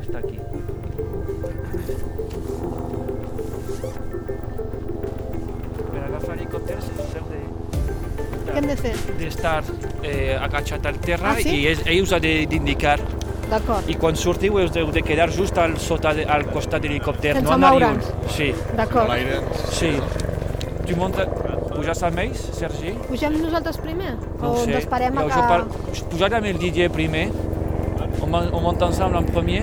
Està aquí. Per agafar helicòpters s'ha de Què hem de fer? d'estar eh, agachat al terra Ah, sí? i ells, ells us ha de- d'indicar D'acord, i quan sortiu us heu de quedar just al, sota de, al costat de l'helicòpter, Sense no anar-hi moure'ns. un. Sí, d'acord. sí. Tu munta, pujas amb ells, Sergi? Pugem nosaltres primer? No o ho sé. ens esperem a que... Pujar amb el Didier primer, on, mon- on monte ensemble en premier,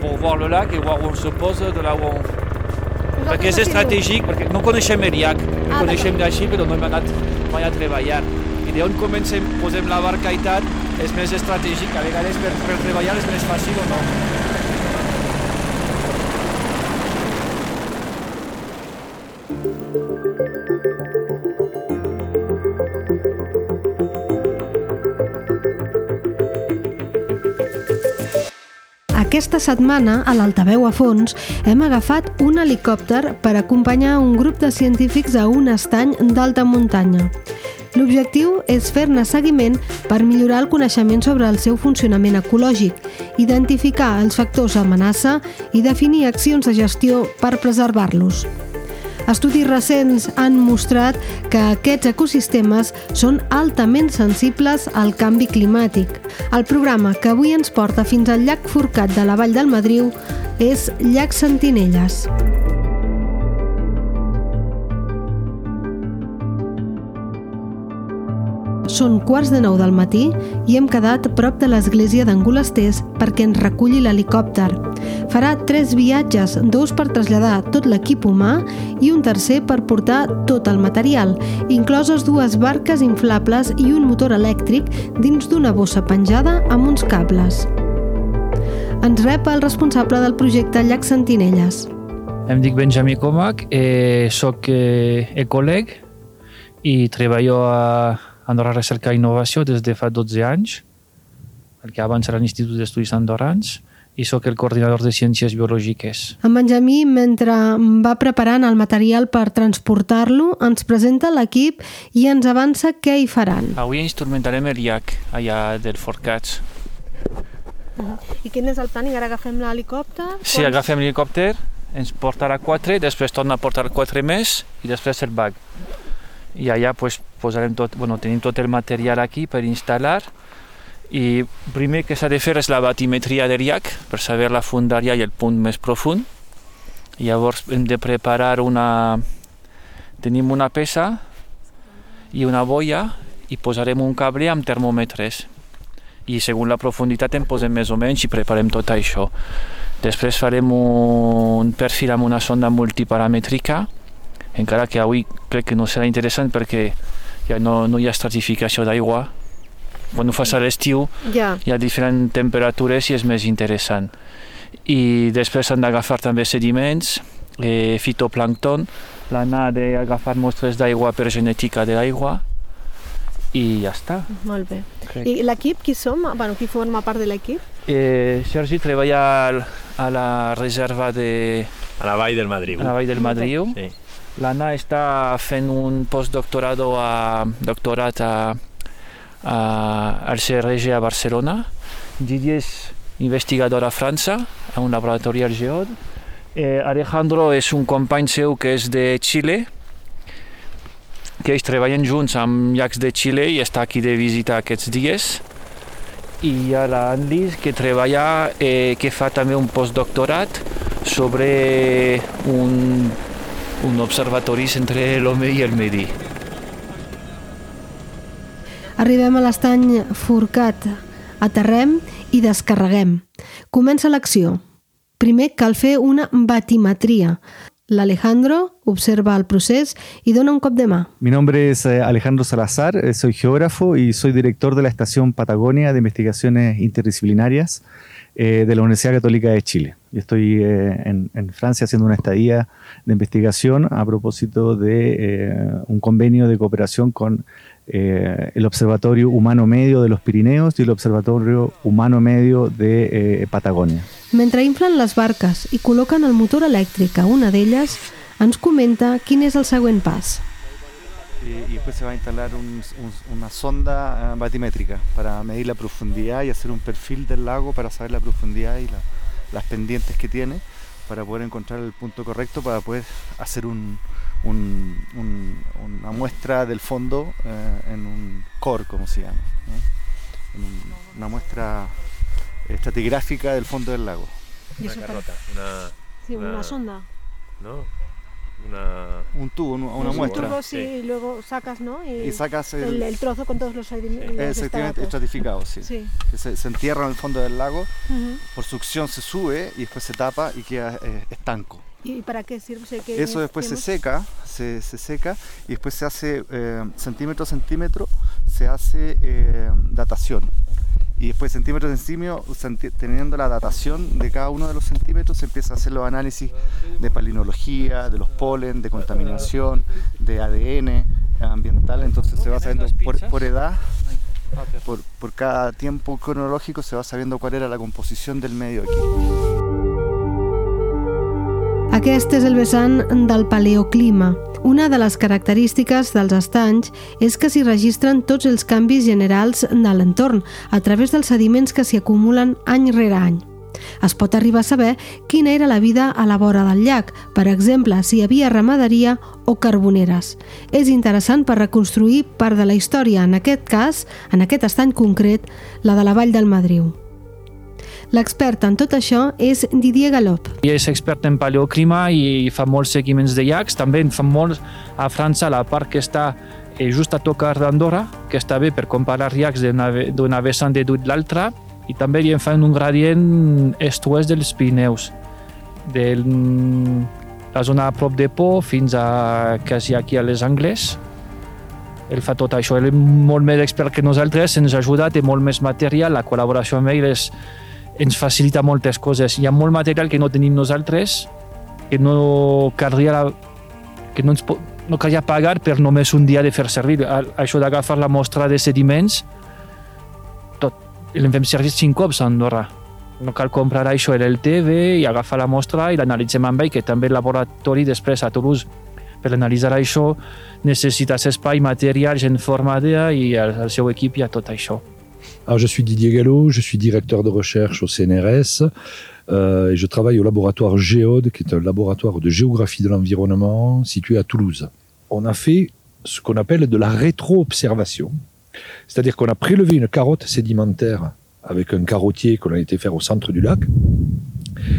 pour voir le lac et voir où on se pose, de là où on... Vosaltres Perquè és decidiu. estratègic, perquè no coneixem el llac, el Ah, coneixem d'així, però no hem anat mai a treballar. I d'on comencem, posem la barca i tal, és més estratègic, a vegades per, per treballar és més fàcil o no. Aquesta setmana, a l'Altaveu a fons, hem agafat un helicòpter per acompanyar un grup de científics a un estany d'alta muntanya. L'objectiu és fer-ne seguiment per millorar el coneixement sobre el seu funcionament ecològic, identificar els factors amenaça i definir accions de gestió per preservar-los. Estudis recents han mostrat que aquests ecosistemes són altament sensibles al canvi climàtic. El programa que avui ens porta fins al llac Forcat de la Vall del Madriu és Llac Sentinelles. Són quarts de nou del matí i hem quedat prop de l'església d'Angolesters perquè ens reculli l'helicòpter. Farà tres viatges, dos per traslladar tot l'equip humà i un tercer per portar tot el material, incloses dues barques inflables i un motor elèctric dins d'una bossa penjada amb uns cables. Ens rep el responsable del projecte Llac Sentinelles. Em dic Benjamí Comac, eh, soc eh, ecòleg i treballo a Andorra Recerca i Innovació des de fa 12 anys, perquè abans era l'Institut d'Estudis Andorrans, i sóc el coordinador de Ciències Biològiques. En Benjamí, mentre va preparant el material per transportar-lo, ens presenta l'equip i ens avança què hi faran. Avui instrumentarem el llac allà del Forcats. I quin és el plan? I ara agafem l'helicòpter? Si agafem l'helicòpter, ens portarà quatre, després torna a portar quatre més i després el bag. I allà pues, posarem tot, bueno, tenim tot el material aquí per instal·lar i primer que s'ha de fer és la batimetria del llac per saber la fundària i el punt més profund. Llavors hem de preparar una... Tenim una peça i una boia i posarem un cable amb termòmetres i segons la profunditat en posem més o menys i preparem tot això. Després farem un perfil amb una sonda multiparamètrica, encara que avui crec que no serà interessant perquè ja no, no hi ha estratificació d'aigua. Quan ho fas a l'estiu Ja. hi ha diferents temperatures i és més interessant. I després han d'agafar també sediments, eh, fitoplàncton, l'Anna ha d'agafar mostres d'aigua per genètica de l'aigua i ja està. Molt bé. Crec. I l'equip, qui som? Bueno, qui forma part de l'equip? Eh, Sergi treballa al- a la reserva de A la Vall del Madrid. a la Vall del Madriu. Sí. L'Anna està fent un postdoctorado a doctorat a, a, al CRG a Barcelona. Didier és investigador a França, a un laboratori al Geod. Eh, Alejandro és un company seu que és de Xile, que ells treballen junts amb llacs de Xile i està aquí de visita aquests dies. I hi ha l'Anlis que treballa, eh, que fa també un postdoctorat sobre un, un observatori entre l'home i el medi. Arribem a l'estany Forcat, aterrem i descarreguem. Comença l'acció. Primer cal fer una batimetria. L'Alejandro observa el procés y dona un cop de mà. Mi nombre es eh, Alejandro Salazar, eh, soy geógrafo y soy director de la Estación Patagonia de Investigaciones Interdisciplinarias eh, de la Universidad Católica de Chile. Y estoy eh, en, en Francia haciendo una estadía de investigación a propósito de eh, un convenio de cooperación con eh, el Observatorio Humano Medio de los Pirineos y el Observatorio Humano Medio de eh, Patagonia. Mentre inflen les barques i col·loquen el motor elèctric a una d'elles, ens comenta quin és el següent pas. Y, y después se va a instalar un- un- una sonda eh, batimétrica para medir la profundidad y hacer un perfil del lago para saber la profundidad y la, las pendientes que tiene para poder encontrar el punto correcto para poder hacer un, un, un, una muestra del fondo eh, en un core, como se llama, ¿no? en un, una muestra estratigráfica del fondo del lago. Una carrota, una, Sí, una una- sonda. ¿no? Una, Un tubo, una, una Un muestra. tubo, sí, Sí. y luego sacas, ¿no? Y, Y sacas el, el, el trozo con todos los sedimentos. exactamente estratificado, sí. Sí. Que se, se entierra en el fondo del lago, por succión se sube y después se tapa y queda eh, estanco. ¿Y para qué sirve? O sea, ¿qué Eso después se seca, se, se seca y después se hace eh, centímetro a centímetro, se hace eh, datación. Y después centímetro a centímetro, senti- teniendo la datación de cada uno de los centímetros, se empieza a hacer los análisis de palinología, de los polen, de contaminación, de ADN ambiental. Entonces se va sabiendo por, por edad, por, por cada tiempo cronológico, se va sabiendo cuál era la composición del medio aquí. Aquest és el vessant del paleoclima. Una de les característiques dels estanys és que s'hi registren tots els canvis generals de l'entorn a través dels sediments que s'hi acumulen any rere any. Es pot arribar a saber quina era la vida a la vora del llac, per exemple, si hi havia ramaderia o carboneres. És interessant per reconstruir part de la història, en aquest cas, en aquest estany concret, la de la Vall del Madriu. L'expert en tot això és Didier Galop. És expert en paleoclima i fa molts seguiments de llacs. També en fa molts a França, la part que està eh, just a tocar d'Andorra, que està bé per comparar llacs d'una ve- d'una vessant de l'altra. I també hi fan un gradient est-oest dels Pirineus, de la zona a prop de Po fins a quasi aquí a les Angles. Ell fa tot això, ell és molt més expert que nosaltres, ens ajuda, té molt més material, la col·laboració amb ell és, ens facilita moltes coses. Hi ha molt material que no tenim nosaltres, que no caldria, la, que no, ens, po- no calia pagar per només un dia de fer servir. A- Això d'agafar la mostra de sediments, tot, l'hem fem servir cinc cops a Andorra. No cal comprar això en el TV i agafar la mostra i l'analitzem amb ell, que també el laboratori després a Toulouse per analitzar això necessites espai, material, gent formada i el, el seu equip i a tot això. Alors, je suis Didier Gallo, je suis directeur de recherche au CNRS euh, et je travaille au laboratoire Géode, qui est un laboratoire de géographie de l'environnement situé à Toulouse. On a fait ce qu'on appelle de la rétro-observation, c'est-à-dire qu'on a prélevé une carotte sédimentaire avec un carottier qu'on a été faire au centre du lac.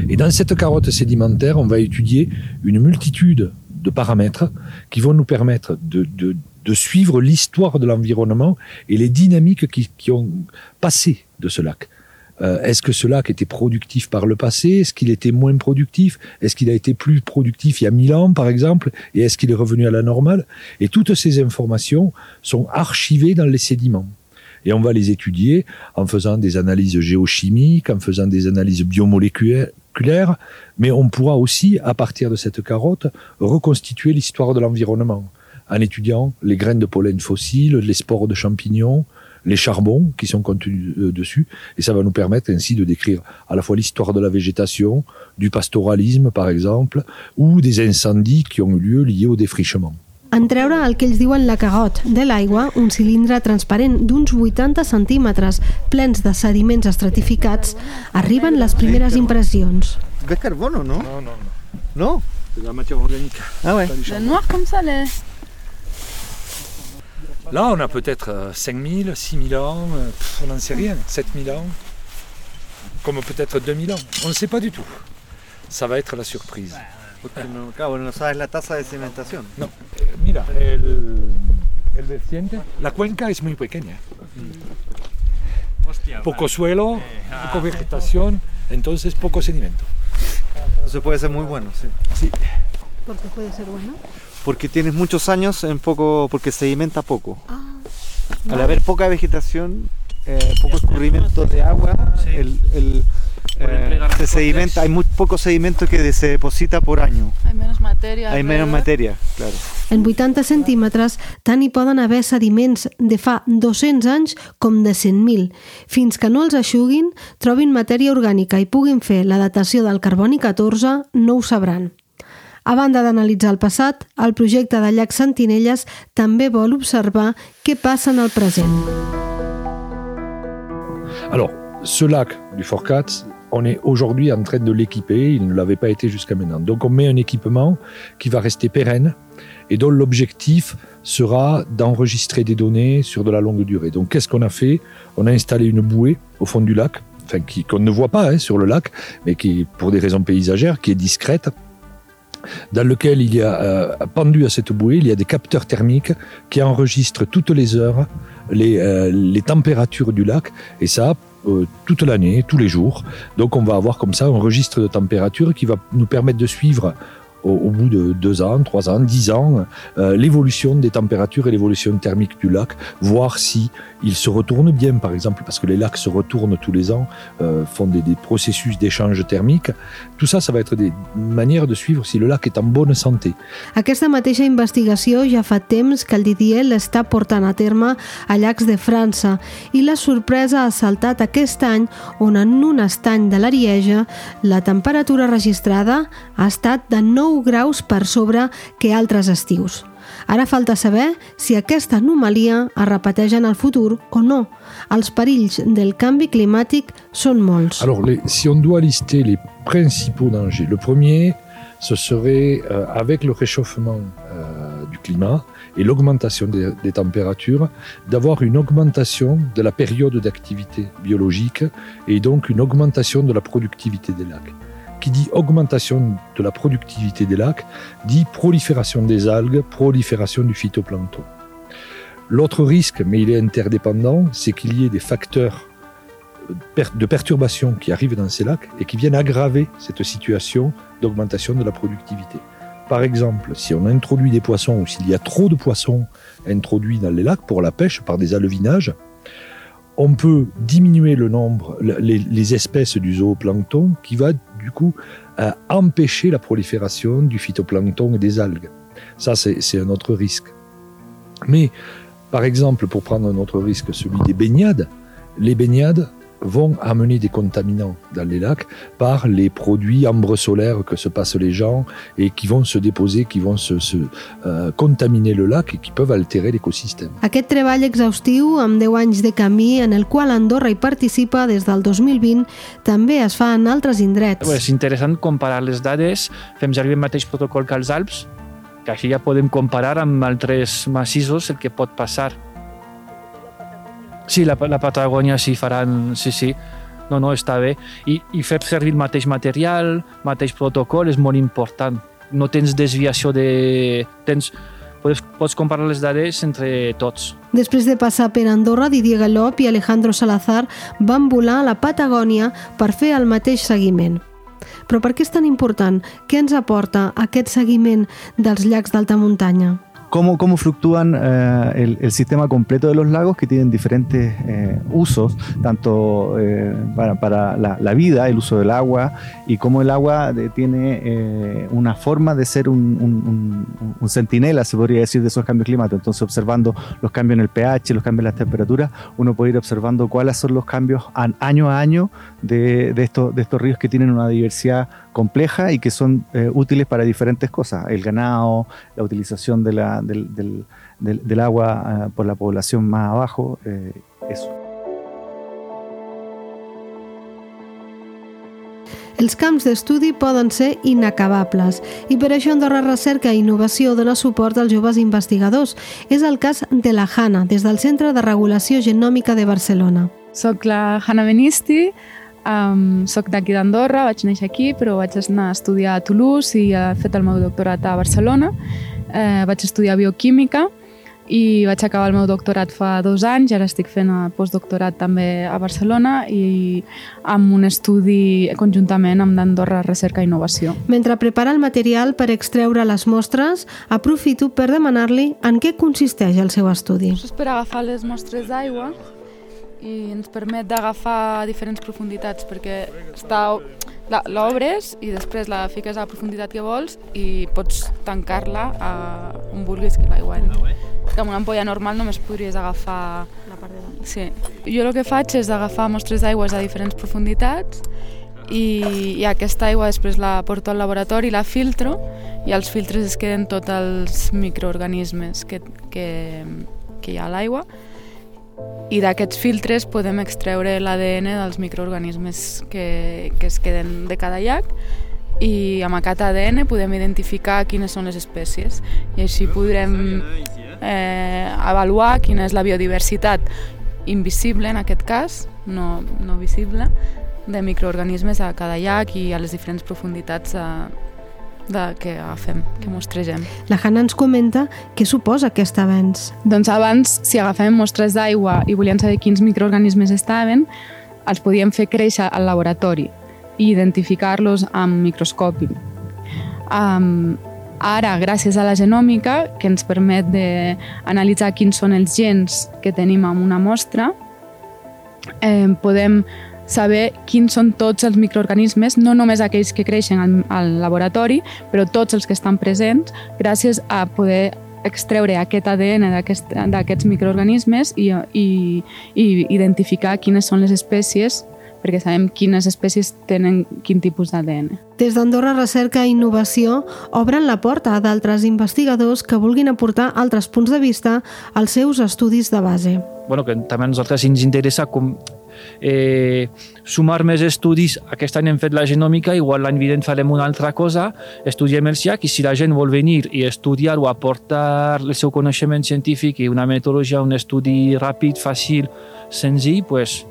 Et dans cette carotte sédimentaire, on va étudier une multitude de paramètres qui vont nous permettre de- de suivre l'histoire de l'environnement et les dynamiques qui, ont passé de ce lac. Euh, Est-ce que ce lac était productif par le passé? Est-ce qu'il était moins productif? Est-ce qu'il a été plus productif il y a 1000 ans, par exemple? Et est-ce qu'il est revenu à la normale? Et toutes ces informations sont archivées dans les sédiments. Et on va les étudier en faisant des analyses géochimiques, en faisant des analyses biomoléculaires, mais on pourra aussi, à partir de cette carotte, reconstituer l'histoire de l'environnement en étudiant les graines de pollen fossiles, les spores de champignons, les charbons qui sont contenus euh, dessus. Et ça va nous permettre ainsi de décrire à la fois l'histoire de la végétation, du pastoralisme par exemple, ou des incendies qui ont eu lieu liés au défrichement. En treure el que ells diuen la cagot de l'aigua, un cilindre transparent d'uns 80 centímetres plens de sediments estratificats, arriben les primeres impressions. ¿Ves carbono, no? No, no, no. ¿No? C'est de la matière organique. Ah ouais. Le noir comme ça, les... Là, on a peut-être euh, 5000, 6000 ans, euh, pff, on n'en sait rien, 7000 ans, comme peut-être 2000 ans. On ne sait pas du tout. Ça va être la surprise. Porque no, claro, no sabes la tasa de cimentación. No, eh, mira, el, el vertiente, la cuenca es muy pequeña. Poco suelo, poco vegetación, entonces poco sedimento. Entonces puede ser muy bueno, sí. Sí. Porque puede ser bueno. Porque tienes muchos años en poco, porque sedimenta poco. Ah, Al haber poca vegetación, eh, poco escurrimiento de agua, el, el, Pueden eh, se sedimenta, hay muy poco sedimento que se deposita por año. Hay menos materia. Hay menos materia, claro. en 80 centímetres tant hi poden haver sediments de fa 200 anys com de 100.000. Fins que no els aixuguin, trobin matèria orgànica i puguin fer la datació del carboni 14, no ho sabran. A banda d'analitzar el passat, el projecte de llac Sentinelles també vol observar què passa en el present. Alors, ce lac du Forcat, on est aujourd'hui en train de l'équiper, il ne l'avait pas été jusqu'à maintenant. Donc on met un équipement qui va rester pérenne et dont l'objectif sera d'enregistrer des données sur de la longue durée. Donc qu'est-ce qu'on a fait? On a installé une bouée au fond du lac, enfin qu'on ne voit pas hein, sur le lac, mais qui, pour des raisons paysagères, qui est discrète dans lequel il y a euh, pendu à cette bouée, il y a des capteurs thermiques qui enregistrent toutes les heures les, euh, températures du lac et ça euh, toute l'année, tous les jours. Donc on va avoir comme ça un registre de température qui va nous permettre de suivre au, au bout de deux ans, trois ans, dix ans, euh, l'évolution des températures et l'évolution thermique du lac, voir si il se retourne bien, par exemple, parce que les lacs se retournent tous les ans, euh, font des, des processus d'échange thermique. Tout ça, ça va être des manières de suivre si le lac est en bonne santé. Aquesta mateixa investigació ja fa temps que el Didier l'està portant a terme a llacs de França i la sorpresa ha saltat aquest any on en un estany de l'Arieja la temperatura registrada ha estat de 9 si. Alors, si on doit lister les principaux dangers, le premier, ce serait, euh, avec le réchauffement euh, du climat et l'augmentation des températures, d'avoir une augmentation de la période d'activité biologique et donc une augmentation de la productivité des lacs. Dit augmentation de la productivité des lacs, dit prolifération des algues, prolifération du phytoplancton. L'autre risque, mais il est interdépendant, c'est qu'il y ait des facteurs per- de perturbations qui arrivent dans ces lacs et qui viennent aggraver cette situation d'augmentation de la productivité. Par exemple, si on introduit des poissons ou s'il y a trop de poissons introduits dans les lacs pour la pêche par des alevinages, on peut diminuer le nombre, le- les, les espèces du zooplancton qui va coup euh, empêcher la prolifération du phytoplancton et des algues. Ça, c'est un autre risque. Mais, par exemple, pour prendre un autre risque, celui des baignades, les baignades vont amener des contaminants dans les lacs par les produits ambre solaires que se passent les gens et qui vont se déposer, qui vont se, se, euh, contaminer le lac et qui peuvent altérer l'écosystème. Aquest treball exhaustiu, amb 10 anys de camí, en el qual Andorra hi participa des del 2020, també es fa en altres indrets. És interessant comparar les dades, fem servir el mateix protocol que els Alps, que així ja podem comparar amb altres massissos el que pot passar. Sí, la, la Patagònia sí faran... Sí, sí. No, no, està bé. I, I fer servir el mateix material, mateix protocol, és molt important. No tens desviació de... Tens, pots, pots comparar les dades entre tots. Després de passar per Andorra, Didier Galop i Alejandro Salazar van volar a la Patagònia per fer el mateix seguiment. Però per què és tan important? Què ens aporta aquest seguiment dels llacs d'alta muntanya? Cómo, cómo fluctúan eh, el, el sistema completo de los lagos que tienen diferentes eh, usos, tanto eh, para, para la, vida, el uso del agua, y cómo el agua de- tiene eh, una forma de ser un, un- un- centinela, se podría decir, de esos cambios climáticos. Entonces, observando los cambios en el pH, los cambios en las temperaturas, uno puede ir observando cuáles son los cambios año a año de, de estos, de estos ríos que tienen una diversidad compleja y que son eh, útiles para diferentes cosas, el ganado, la utilización de la- del, del- del- del agua eh, por la población más abajo, eh, eso. Els camps d'estudi poden ser inacabables i per això Andorra Recerca i Innovació dona suport als joves investigadors. És el cas de la Hanna, des del Centre de Regulació Genòmica de Barcelona. Soc la Hanna Benisti, um, soc d'aquí d'Andorra, vaig néixer aquí, però vaig anar a estudiar a Toulouse i he fet el meu doctorat a Barcelona. Eh, vaig estudiar bioquímica i vaig acabar el meu doctorat fa dos anys, ara estic fent el postdoctorat també a Barcelona i amb un estudi conjuntament amb l'Andorra Recerca i Innovació. Mentre prepara el material per extreure les mostres, aprofito per demanar-li en què consisteix el seu estudi. Això és per agafar les mostres d'aigua i ens permet d'agafar diferents profunditats perquè està, l'obres i després la fiques a la profunditat que vols i pots tancar-la a on vulguis que l'aigua entri. Que amb una ampolla normal només podries agafar... La part de dalt. Sí. Jo el que faig és agafar mostres d'aigües a diferents profunditats i, i aquesta aigua després la porto al laboratori, la filtro i als filtres es queden tots els microorganismes que, que, que hi ha a l'aigua i d'aquests filtres podem extreure l'ADN dels microorganismes que, que es queden de cada llac i amb aquest ADN podem identificar quines són les espècies. I així podrem eh, avaluar quina és la biodiversitat invisible en aquest cas, no, no visible, de microorganismes a cada llac i a les diferents profunditats de, de que agafem, que mostregem. La Hanna ens comenta què suposa aquest avenç. Doncs abans, si agafem mostres d'aigua i volíem saber quins microorganismes estaven, els podíem fer créixer al laboratori i identificar-los amb microscopi. Um, ara, gràcies a la genòmica, que ens permet d'analitzar quins són els gens que tenim en una mostra, eh, podem saber quins són tots els microorganismes, no només aquells que creixen al, al laboratori, però tots els que estan presents, gràcies a poder extreure aquest ADN d'aquests aquest, microorganismes i, i, i identificar quines són les espècies perquè sabem quines espècies tenen quin tipus d'ADN. Des d'Andorra Recerca i Innovació obren la porta a d'altres investigadors que vulguin aportar altres punts de vista als seus estudis de base. Bueno, que també a nosaltres ens interessa com eh, sumar més estudis. Aquest any hem fet la genòmica, igual l'any vinent farem una altra cosa, estudiem el SIAC i si la gent vol venir i estudiar o aportar el seu coneixement científic i una metodologia, un estudi ràpid, fàcil, senzill, pues,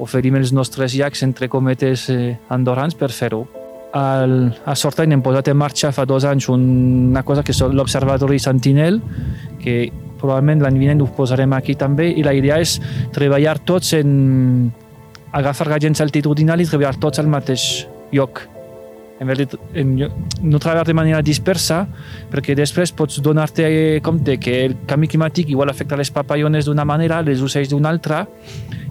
oferim els nostres llacs, entre cometes, eh, andorrans per fer-ho. Al, a Sortain hem posat en marxa fa dos anys una cosa que és l'Observatori Sentinel, que probablement l'any vinent ho posarem aquí també, i la idea és treballar tots en agafar agents altitudinals i treballar tots al mateix lloc. En veritat, en, no treballar de manera dispersa, perquè després pots donar-te compte que el canvi climàtic igual afecta les papallones d'una manera, les ocells d'una altra,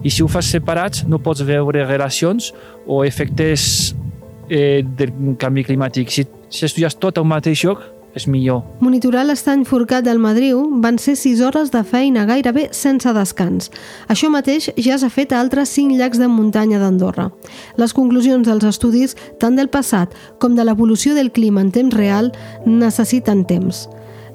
i si ho fas separats no pots veure relacions o efectes eh, del canvi climàtic. Si, si estudies tot a un mateix lloc, és millor. Monitorar l'estany forcat del Madriu van ser 6 hores de feina gairebé sense descans. Això mateix ja s'ha fet a altres 5 llacs de muntanya d'Andorra. Les conclusions dels estudis, tant del passat com de l'evolució del clima en temps real, necessiten temps.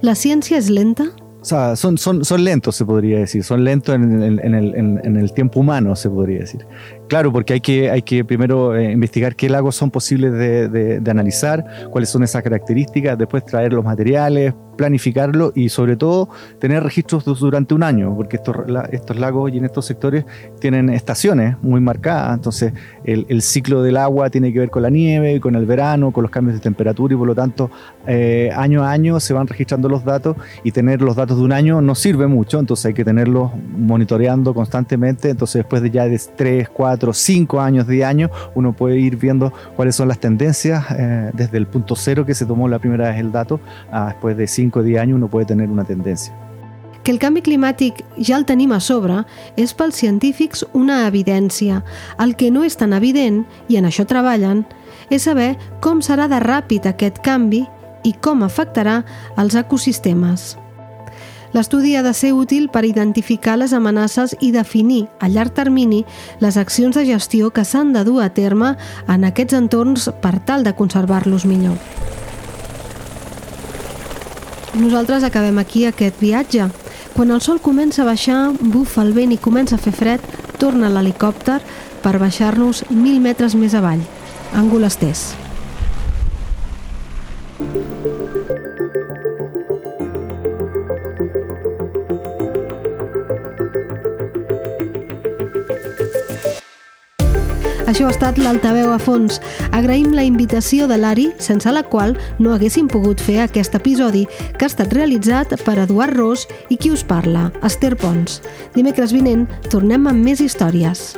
La ciència és lenta? O sea, son, son, son lentos, se podría decir, son lentos en, en, en, el, en, el, tiempo humano, se podría decir. Claro, porque hay que, hay que primero eh, investigar qué lagos son posibles de, de, analizar, cuáles son esas características, después traer los materiales, planificarlo y sobre todo tener registros durante un año, porque estos, estos lagos y en estos sectores tienen estaciones muy marcadas, entonces el, el, ciclo del agua tiene que ver con la nieve, con el verano, con los cambios de temperatura y por lo tanto eh, año a año se van registrando los datos y tener los datos de un año no sirve mucho, entonces hay que tenerlos monitoreando constantemente, entonces después de ya de 3, 4, 5 años de año uno puede ir viendo cuáles son las tendencias eh, desde el punto cero que se tomó la primera vez el dato a después de 5 5 o 10 anys uno puede tener una tendència. Que el a sobre és pels científics una evidència. Que no és tan evident, i en això treballen, és saber com serà de ràpid aquest canvi i com afectarà els ecosistemes. L'estudi ha de ser útil per identificar les amenaces i definir a llarg termini les accions de gestió que s'han de dur a terme en aquests entorns per tal de conservar-los millor. Nosaltres acabem aquí aquest viatge. Quan el sol comença a baixar, bufa el vent i comença a fer fred, torna l'helicòpter per baixar-nos mil metres més avall, àngul estès. Això ha estat l'Altaveu a fons. Agraïm la invitació de l'Ari, sense la qual no haguéssim pogut fer aquest episodi, que ha estat realitzat per Eduard Ros i qui us parla, Esther Pons. Dimecres vinent tornem amb més històries.